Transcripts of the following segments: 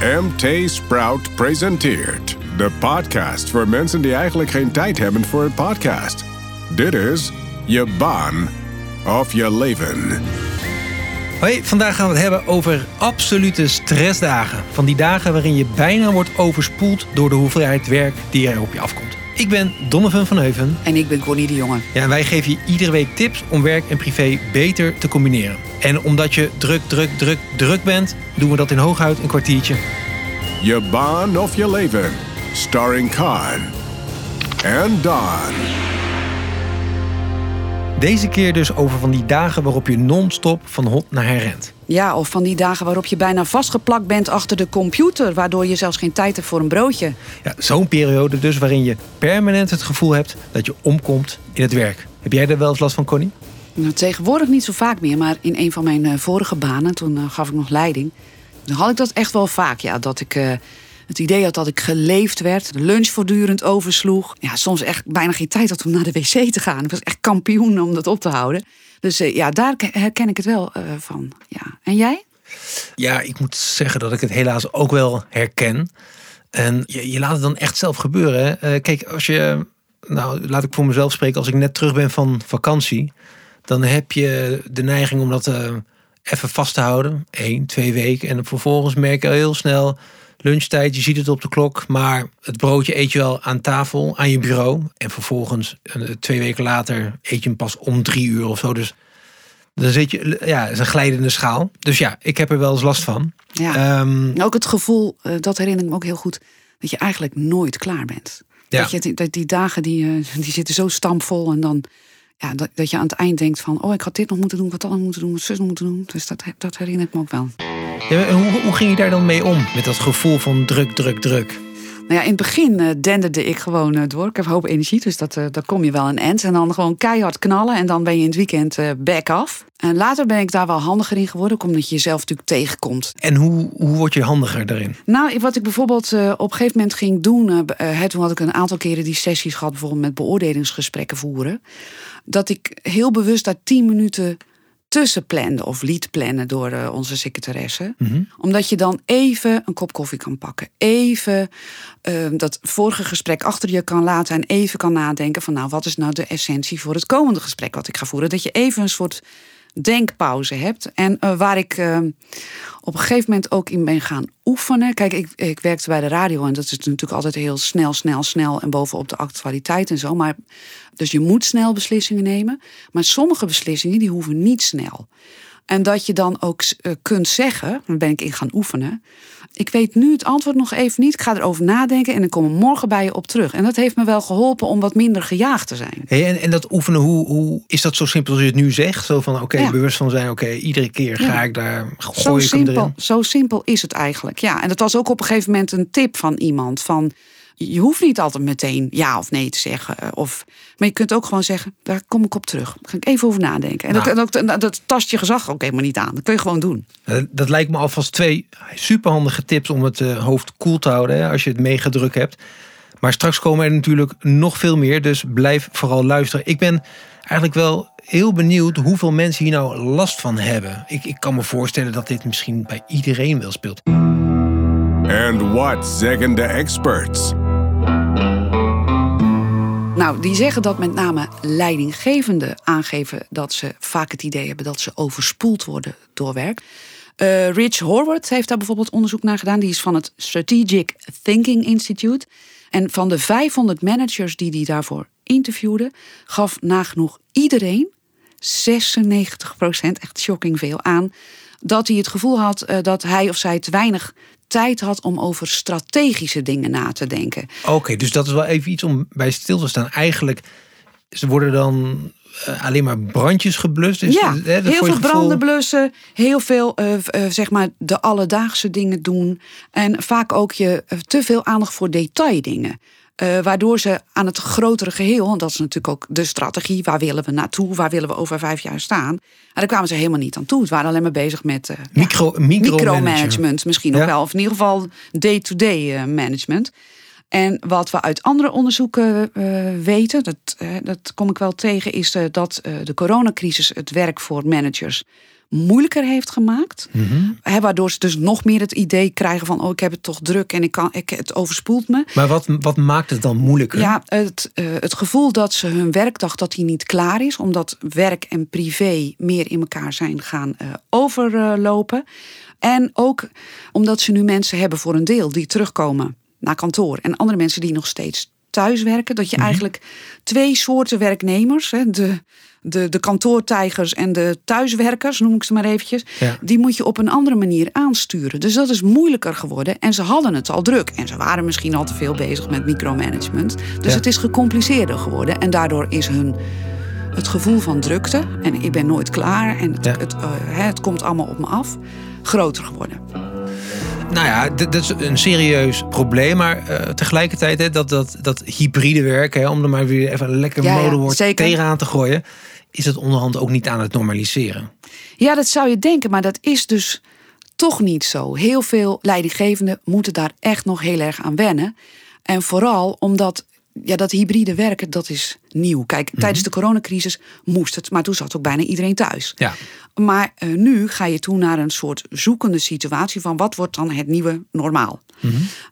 MT Sprout presenteert de podcast voor mensen die eigenlijk geen tijd hebben voor een podcast. Dit is je baan of je leven. Hoi, vandaag gaan we het hebben over absolute stressdagen. Van die dagen waarin je bijna wordt overspoeld door de hoeveelheid werk die er op je afkomt. Ik ben Donovan van Heuven. En ik ben Connie de Jonge. Ja, en wij geven je iedere week tips om werk en privé beter te combineren. En omdat je druk, druk, druk, druk bent, doen we dat in hooguit een kwartiertje. Je baan of je leven. Starring Khan and Don. Deze keer dus over van die dagen waarop je non-stop van hot naar her rent. Ja, of van die dagen waarop je bijna vastgeplakt bent achter de computer, waardoor je zelfs geen tijd hebt voor een broodje. Ja, Zo'n periode dus waarin je permanent het gevoel hebt dat je omkomt in het werk. Heb jij er wel eens last van, Connie? Nou, tegenwoordig niet zo vaak meer, maar in een van mijn eh, vorige banen, toen eh, gaf ik nog leiding, dan had ik dat echt wel vaak. Ja, dat ik eh, het idee had dat ik geleefd werd, de lunch voortdurend oversloeg. Ja, soms echt bijna geen tijd had om naar de wc te gaan. Ik was echt kampioen om dat op te houden. Dus eh, ja, daar herken ik het wel eh, van. Ja. En jij? Ja, ik moet zeggen dat ik het helaas ook wel herken. En je, laat het dan echt zelf gebeuren. Eh, kijk, als je, nou laat ik voor mezelf spreken, als ik net terug ben van vakantie, dan heb je de neiging om dat even vast te houden. Eén, twee weken. En vervolgens merk je heel snel lunchtijd, je ziet het op de klok, maar het broodje eet je wel aan tafel, aan je bureau. En vervolgens, eh, twee weken later, eet je hem pas om drie uur of zo. Dus dan zit je, ja, het is een glijdende schaal. Dus ja, ik heb er wel eens last van. Ja. Ehm, Ook het gevoel, eh, dat herinner ik me ook heel goed, dat je eigenlijk nooit klaar bent. Ja. Dat, je, die- dat die dagen die, eh, die zitten zo stampvol en dan ja, dat, dat je aan het eind denkt van, oh ik had dit nog moeten doen, had dat nog moeten doen, wat zus nog moeten doen. Dus dat, dat herinner ik me ook wel. Ja, hoe, hoe ging je daar dan mee om? Met dat gevoel van druk, druk, druk. Nou ja, in het begin eh, denderde ik gewoon eh, door. Ik heb een hoop energie, dus dat, eh daar kom je wel een eind. En dan gewoon keihard knallen en dan ben je in het weekend back af. En later ben ik daar wel handiger in geworden, omdat je jezelf natuurlijk tegenkomt. En hoe, hoe word je handiger daarin? Nou, wat ik bijvoorbeeld op een gegeven moment ging doen... eh, hè, toen had ik een aantal keren die sessies gehad... bijvoorbeeld met beoordelingsgesprekken voeren... dat ik heel bewust daar tien minuten tussen plande... of liet plannen door eh, onze secretaresse. Omdat je dan even een kop koffie kan pakken. Even eh, dat vorige gesprek achter je kan laten... en even kan nadenken van... nou, wat is nou de essentie voor het komende gesprek wat ik ga voeren? Dat je even een soort denkpauze hebt. En eh, waar ik eh, op een gegeven moment ook in ben gaan oefenen. Kijk, ik, ik werkte bij de radio en dat is natuurlijk altijd heel snel, snel, snel en bovenop de actualiteit en zo. Maar, dus je moet snel beslissingen nemen. Maar sommige beslissingen die hoeven niet snel. En dat je dan ook eh, kunt zeggen, daar ben ik in gaan oefenen. Ik weet nu het antwoord nog even niet. Ik ga erover nadenken en ik kom er morgen bij je op terug. En dat heeft me wel geholpen om wat minder gejaagd te zijn. Hey, en, en dat oefenen, hoe, hoe is dat zo simpel als je het nu zegt? Zo van, oké, Ja. bewust van zijn, oké, iedere keer ga Ja. ik daar, Zo gooi ik hem simpel, zo simpel is het eigenlijk. Ja, en dat was ook op een gegeven moment een tip van iemand. Van, je hoeft niet altijd meteen ja of nee te zeggen. eh, Of, maar je kunt ook gewoon zeggen, daar kom ik op terug. Daar ga ik even over nadenken. En Nou. dat, dat, dat tast je gezag ook helemaal niet aan. Dat kun je gewoon doen. Eh, Dat lijkt me alvast twee superhandige tips om het eh, hoofd koel te houden hè, als je het mega druk hebt. Maar straks komen er natuurlijk nog veel meer, dus blijf vooral luisteren. Ik ben eigenlijk wel heel benieuwd hoeveel mensen hier nou last van hebben. Ik, ik kan me voorstellen dat dit misschien bij iedereen wel speelt. And what zeggen de experts? Nou, die zeggen dat met name leidinggevenden aangeven dat ze vaak het idee hebben dat ze overspoeld worden door werk. Eh, Rich Horvath heeft daar bijvoorbeeld onderzoek naar gedaan. Die is van het Strategic Thinking Institute. En van de 500 managers die hij daarvoor interviewde, gaf nagenoeg iedereen, 96% echt shocking veel aan, dat hij het gevoel had eh, dat hij of zij te weinig tijd had om over strategische dingen na te denken. Oké, dus dat is wel even iets om bij stil te staan. Eigenlijk ze worden dan eh, alleen maar brandjes geblust. Ja, heel veel gevoel- branden blussen, heel veel eh, eh, zeg maar de alledaagse dingen doen. En vaak ook je te veel aandacht voor detaildingen. Eh, waardoor ze aan het grotere geheel, en dat is natuurlijk ook de strategie, waar willen we naartoe, waar willen we over vijf jaar staan. En daar kwamen ze helemaal niet aan toe. Het waren alleen maar bezig met eh, ja, Micro, micro micromanagement misschien Ja. nog wel. Of in ieder geval day-to-day eh, management. En wat we uit andere onderzoeken weten, dat, dat kom ik wel tegen, is dat de coronacrisis het werk voor managers moeilijker heeft gemaakt. Mhm. Hè, waardoor ze dus nog meer het idee krijgen van... oh, ik heb het toch druk en ik kan, ik, het overspoelt me. Maar wat, wat maakt het dan moeilijker? Ja, het, eh, het gevoel dat ze hun werkdag dat die niet klaar is... omdat werk en privé meer in elkaar zijn gaan eh, overlopen. En ook omdat ze nu mensen hebben voor een deel die terugkomen naar kantoor... en andere mensen die nog steeds thuiswerken. Dat je Mhm. eigenlijk twee soorten werknemers... Hè, de, de, de kantoortijgers en de thuiswerkers, noem ik ze maar eventjes... Ja. die moet je op een andere manier aansturen. Dus dat is moeilijker geworden. En ze hadden het al druk. En ze waren misschien al te veel bezig met micromanagement. Dus Ja. het is gecompliceerder geworden. En daardoor is hun het gevoel van drukte... en ik ben nooit klaar en het, Ja. het, eh, het komt allemaal op me af... groter geworden. Nou ja, dat is een serieus probleem. Maar eh, tegelijkertijd, hè, dat, dat, dat hybride werken, hè, om er maar weer even een lekker Ja, ja, modewoord tegenaan te gooien, is het onderhand ook niet aan het normaliseren. Ja, dat zou je denken, maar dat is dus toch niet zo. Heel veel leidinggevenden moeten daar echt nog heel erg aan wennen. En vooral omdat ja, dat hybride werken, dat is nieuw. Kijk, tijdens de coronacrisis moest het, maar toen zat ook bijna iedereen thuis. Ja. Maar eh, nu ga je toe naar een soort zoekende situatie van wat wordt dan het nieuwe normaal.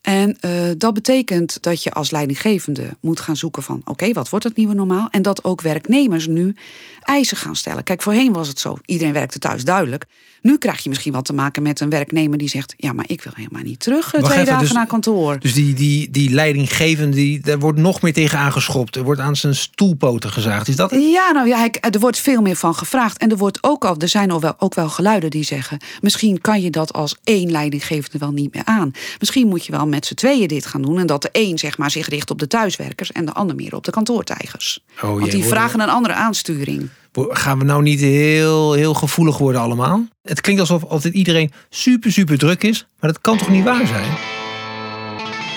En eh, dat betekent dat je als leidinggevende moet gaan zoeken van oké, wat wordt het nieuwe normaal? En dat ook werknemers nu eisen gaan stellen. Kijk, voorheen was het zo, iedereen werkte thuis duidelijk. Nu krijg je misschien wat te maken met een werknemer die zegt, ja, maar ik wil helemaal niet terug eh, Wacht twee even, dagen dus- naar kantoor. Dus die, die, die leidinggevende, die, daar wordt nog meer tegen aangeschopt. Er wordt aan zijn stoelpoten gezaagd. Is dat het? Ja, nou ja, er wordt veel meer van gevraagd. En er, wordt ook al, er zijn al wel, ook wel geluiden die zeggen... misschien kan je dat als één leidinggevende wel niet meer aan. Misschien moet je wel met z'n tweeën dit gaan doen... en dat de een zeg maar, zich richt op de thuiswerkers... en de ander meer op de kantoortijgers. Oh Want die vragen een andere aansturing. Gaan we nou niet heel, heel gevoelig worden allemaal? Het klinkt alsof altijd iedereen super, super druk is. Maar dat kan toch niet waar zijn?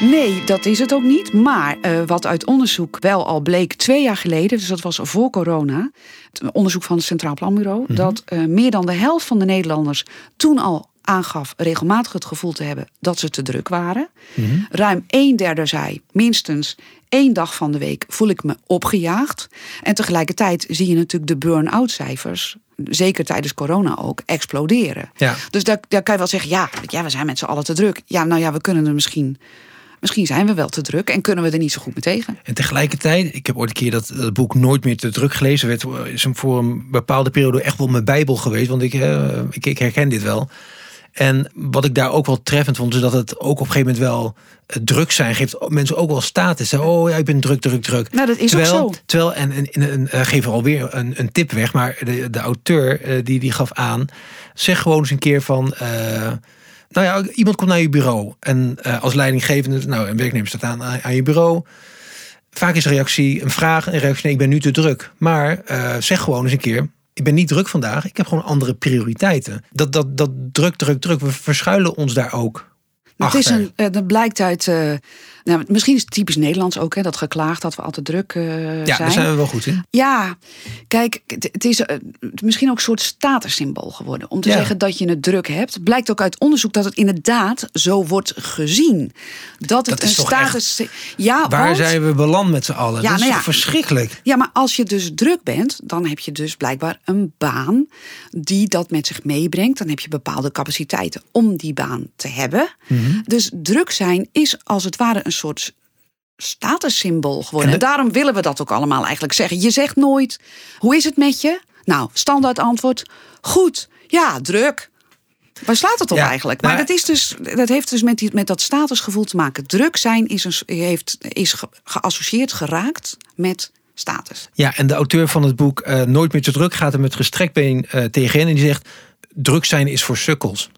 Nee, dat is het ook niet. Maar eh, wat uit onderzoek wel al bleek twee jaar geleden, dus dat was voor corona, het onderzoek van het Centraal Planbureau, dat eh, meer dan de helft van de Nederlanders toen al aangaf regelmatig het gevoel te hebben dat ze te druk waren. Ruim een derde zei minstens één dag van de week voel ik me opgejaagd. En tegelijkertijd zie je natuurlijk de burn-out cijfers, zeker tijdens corona ook, exploderen. Ja. Dus daar, daar kan je wel zeggen, ja, ja, we zijn met z'n allen te druk. Ja, nou ja, we kunnen er misschien... Misschien zijn we wel te druk en kunnen we er niet zo goed mee tegen. En tegelijkertijd, ik heb ooit een keer dat, dat boek nooit meer te druk gelezen. Werd, is hem voor een bepaalde periode echt wel mijn bijbel geweest. Want ik, eh, ik, ik herken dit wel. En wat ik daar ook wel treffend vond, is dat het ook op een gegeven moment wel eh, druk zijn geeft mensen ook wel status. Hè? Oh ja, ik ben druk, druk, druk. Nou, dat is ook terwijl, zo. Terwijl, en, en, en, en eh, geef er alweer een, een tip weg, maar de, de auteur eh, die, die gaf aan, zeg gewoon eens een keer van. eh, nou ja, iemand komt naar je bureau en eh, als leidinggevende, nou, een werknemer staat aan, aan je bureau. Vaak is reactie een vraag, een reactie, nee, ik ben nu te druk. Maar eh, zeg gewoon eens een keer, ik ben niet druk vandaag, ik heb gewoon andere prioriteiten. Dat, dat, dat druk, druk, druk, we verschuilen ons daar ook Het is een, eh, dat blijkt uit. Nou, misschien is het typisch Nederlands ook, hè, dat geklaagd dat we altijd druk eh, ja, zijn. daar zijn we wel goed in. Ja, kijk, het het is eh, misschien ook een soort statussymbool geworden. Om te Ja. zeggen dat je het druk hebt. Blijkt ook uit onderzoek dat het inderdaad zo wordt gezien. Dat het Dat een status. Ja, Waar want- zijn we beland met z'n allen? Ja, dat is nou ja. verschrikkelijk. Ja, maar als je dus druk bent, dan heb je dus blijkbaar een baan die dat met zich meebrengt. Dan heb je bepaalde capaciteiten om die baan te hebben. Mhm. Dus druk zijn is als het ware een soort statussymbool geworden. En daarom willen we dat ook allemaal eigenlijk zeggen. Je zegt nooit, hoe is het met je? Nou, standaard antwoord, goed, ja, druk. Waar slaat het op Ja, eigenlijk? Maar nou- dat, is dus, dat heeft dus met, die, met dat statusgevoel te maken. Druk zijn is, een, heeft, is ge- geassocieerd geraakt met status. Ja, en de auteur van het boek eh, Nooit meer te druk gaat er met gestrekt been eh, tegenin. En die zegt, druk zijn is voor sukkels.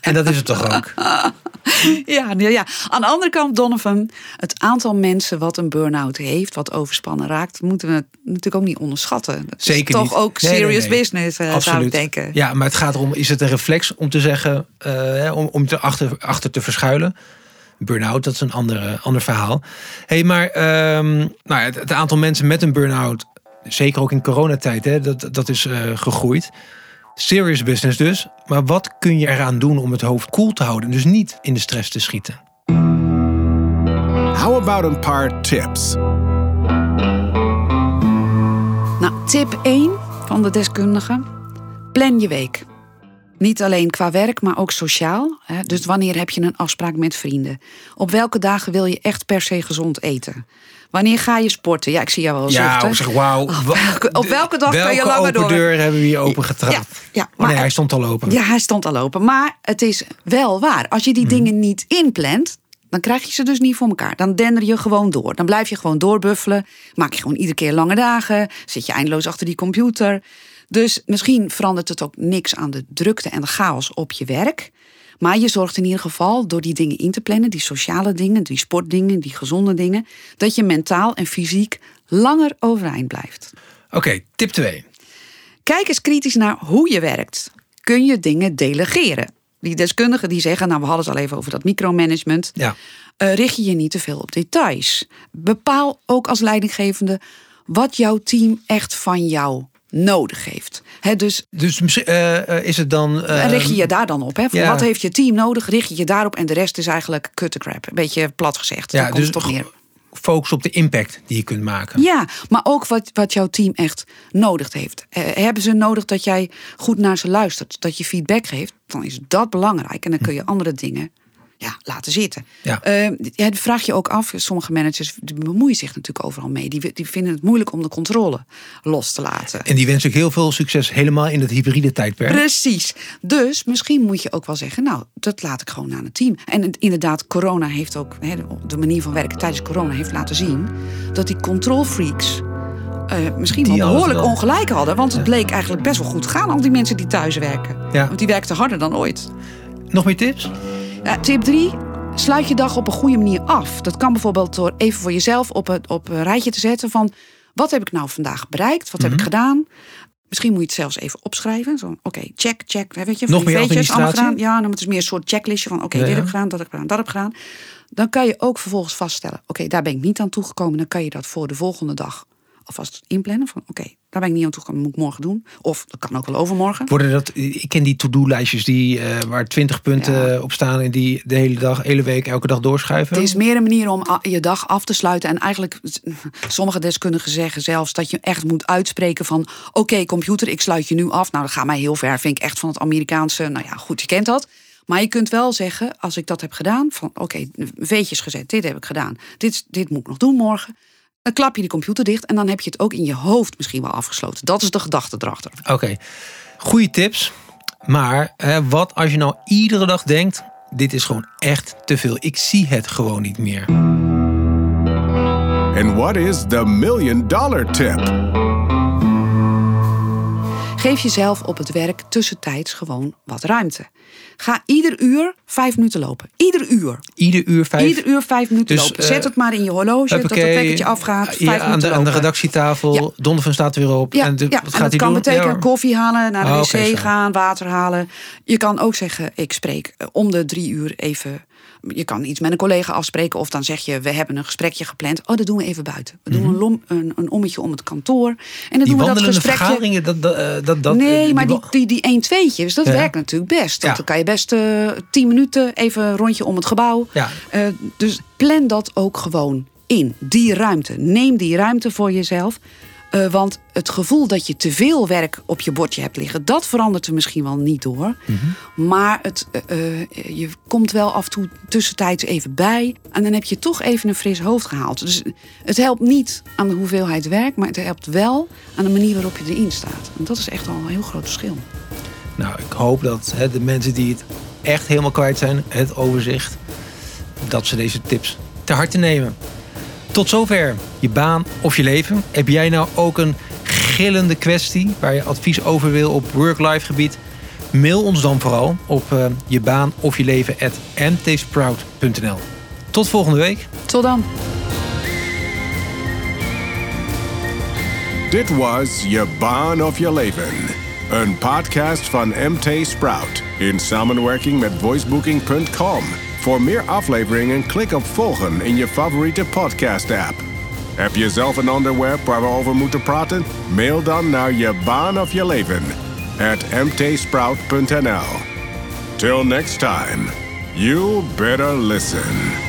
En dat is het toch ook? Ja, ja, ja, aan de andere kant, Donovan, het aantal mensen wat een burn-out heeft, wat overspannen raakt, moeten we natuurlijk ook niet onderschatten. Dat Zeker is toch niet. ook Nee, nee, serious nee. business, eh, zou ik denken. Ja, maar het gaat erom, is het een reflex om te zeggen, eh, om, om te achter, achter te verschuilen? Burn-out, dat is een andere, ander verhaal. hey, maar ehm, nou, ja, het, het aantal mensen met een burn-out, zeker ook in coronatijd, hè, dat, dat is eh, gegroeid. Serious business dus. Maar wat kun je eraan doen om het hoofd koel te houden? en Dus niet in de stress te schieten. How about een paar tips? Nou, tip 1 van de deskundige. Plan je week. Niet alleen qua werk, maar ook sociaal. Hè? Dus wanneer heb je een afspraak met vrienden? Op welke dagen wil je echt per se gezond eten? Wanneer ga je sporten? Ja, ik zie jou wel Ja, zuchten. ik zeg wauw. Op welke, op welke dag kan je langer open door? deur hebben we hier open getrapt? Ja, ja, Oh, maar- nee, hij stond al open. Ja, hij stond al open. Maar het is wel waar. Als je die dingen niet inplant, dan krijg je ze dus niet voor elkaar. Dan dender je gewoon door. Dan blijf je gewoon doorbuffelen. Maak je gewoon iedere keer lange dagen. Zit je eindeloos achter die computer. Dus misschien verandert het ook niks aan de drukte en de chaos op je werk. Maar je zorgt in ieder geval door die dingen in te plannen, die sociale dingen, die sportdingen, die gezonde dingen, dat je mentaal en fysiek langer overeind blijft. Oké, tip 2. Kijk eens kritisch naar hoe je werkt. Kun je dingen delegeren? Die deskundigen die zeggen, nou we hadden het al even over dat micromanagement. Ja. Eh, richt je je niet te veel op details. Bepaal ook als leidinggevende wat jouw team echt van jou nodig heeft. Hè, dus Dus eh, eh, is het dan. eh, richt je je daar dan op. Hè? Ja. Wat heeft je team nodig? Richt je je daarop en de rest is eigenlijk cut crap. Een beetje plat gezegd. ja, dus toch neer. focus op de impact die je kunt maken. Ja, maar ook wat, wat jouw team echt nodig heeft. Hebben ze nodig dat jij goed naar ze luistert, dat je feedback geeft, dan is dat belangrijk. En dan kun je andere dingen ja, laten zitten. Ja. Eh, ja, dan vraag je ook af, sommige managers bemoeien zich natuurlijk overal mee. Die, die vinden het moeilijk om de controle los te laten. En die wens ik heel veel succes helemaal in het hybride tijdperk. Precies. Dus misschien moet je ook wel zeggen, nou, dat laat ik gewoon aan het team. En inderdaad, corona heeft ook, hè, de manier van werken tijdens corona heeft laten zien dat die control freaks eh, misschien Die wel behoorlijk wel. ongelijk hadden. Want het bleek eigenlijk best wel goed gaan, al die mensen die thuis werken. Ja. Want die werkten harder dan ooit. Nog meer tips? Ja, tip 3. Sluit je dag op een goede manier af. Dat kan bijvoorbeeld door even voor jezelf op, het, op een rijtje te zetten van... wat heb ik nou vandaag bereikt? Wat heb Mhm. ik gedaan? Misschien moet je het zelfs even opschrijven. Zo, Oké, check, check. Weet je, Nog meer allemaal gedaan. Ja, dan het meer een soort checklistje van... oké, Ja, dit heb ik gedaan, dat heb ik gedaan, dat heb ik gedaan. Dan kan je ook vervolgens vaststellen... oké, daar ben ik niet aan toegekomen. Dan kan je dat voor de volgende dag alvast inplannen. Van oké, daar ben ik niet aan toegekomen, moet ik morgen doen. Of dat kan ook wel overmorgen. Worden dat, ik ken die to-do-lijstjes die, eh, waar 20 punten Ja. op staan en die de hele dag, hele week, elke dag doorschuiven. Het is meer een manier om a- je dag af te sluiten. En eigenlijk, sommige deskundigen zeggen zelfs dat je echt moet uitspreken van... oké, computer, ik sluit je nu af. Nou, dat gaat mij heel ver. Vind ik echt van het Amerikaanse. Nou ja, goed, je kent dat. Maar je kunt wel zeggen, als ik dat heb gedaan... van oké, veetjes gezet, dit heb ik gedaan. Dit, dit moet ik nog doen morgen. Dan klap je die computer dicht en dan heb je het ook in je hoofd misschien wel afgesloten. Dat is de gedachte erachter. Oké, goede tips. Maar hè, wat als je nou iedere dag denkt, dit is gewoon echt te veel. Ik zie het gewoon niet meer. And what is the million dollar tip? Geef jezelf op het werk tussentijds gewoon wat ruimte. Ga ieder uur vijf minuten lopen. Ieder uur. Ieder uur vijf. Ieder uur vijf minuten Dus, lopen. eh, Zet het maar in je horloge, dat het wekkertje afgaat. Vijf aan, minuten de, aan de redactietafel. Ja. Donovan staat er weer op. Ja, en de- ja, wat en gaat dat hij kan doen? betekenen koffie halen, naar de Ah, wc gaan, water halen. Je kan ook zeggen, ik spreek eh, om de drie uur even... Je kan iets met een collega afspreken of dan zeg je... we hebben een gesprekje gepland. Oh, dat doen we even buiten. We doen een, lom, een, een ommetje om het kantoor. En dan Mhm. Die doen we dat gesprekje... vergaderingen, dat, dat, eh, dat, dat nee, eh, maar die, die, die 1 tweetjes, dat Ja. werkt natuurlijk best. Ja. Dan kan je best eh tien minuten even een rondje om het gebouw. Ja. Dus plan dat ook gewoon in. Die ruimte. Neem die ruimte voor jezelf. Eh, want het gevoel dat je te veel werk op je bordje hebt liggen, dat verandert er misschien wel niet door. Mhm. Maar het, eh, eh, je komt wel af en toe tussentijds even bij. En dan heb je toch even een fris hoofd gehaald. Dus het helpt niet aan de hoeveelheid werk, maar het helpt wel aan de manier waarop je erin staat. En dat is echt al een heel groot verschil. Nou, ik hoop dat hè, de mensen die het echt helemaal kwijt zijn, het overzicht, dat ze deze tips ter harte nemen. Tot zover je baan of je leven. Heb jij nou ook een gillende kwestie waar je advies over wil op work-life gebied? Mail ons dan vooral op eh, je baan of je leven at mtsprout.nl. Tot volgende week. Tot dan. Dit was Je Baan of Je Leven. Een podcast van MT Sprout in samenwerking met voicebooking.com. Voor meer afleveringen klik op volgen in je favoriete podcast app. Heb je zelf een onderwerp waar we over moeten praten? Mail dan naar je baan of je leven at mtsprout.nl. Till next time, you better listen.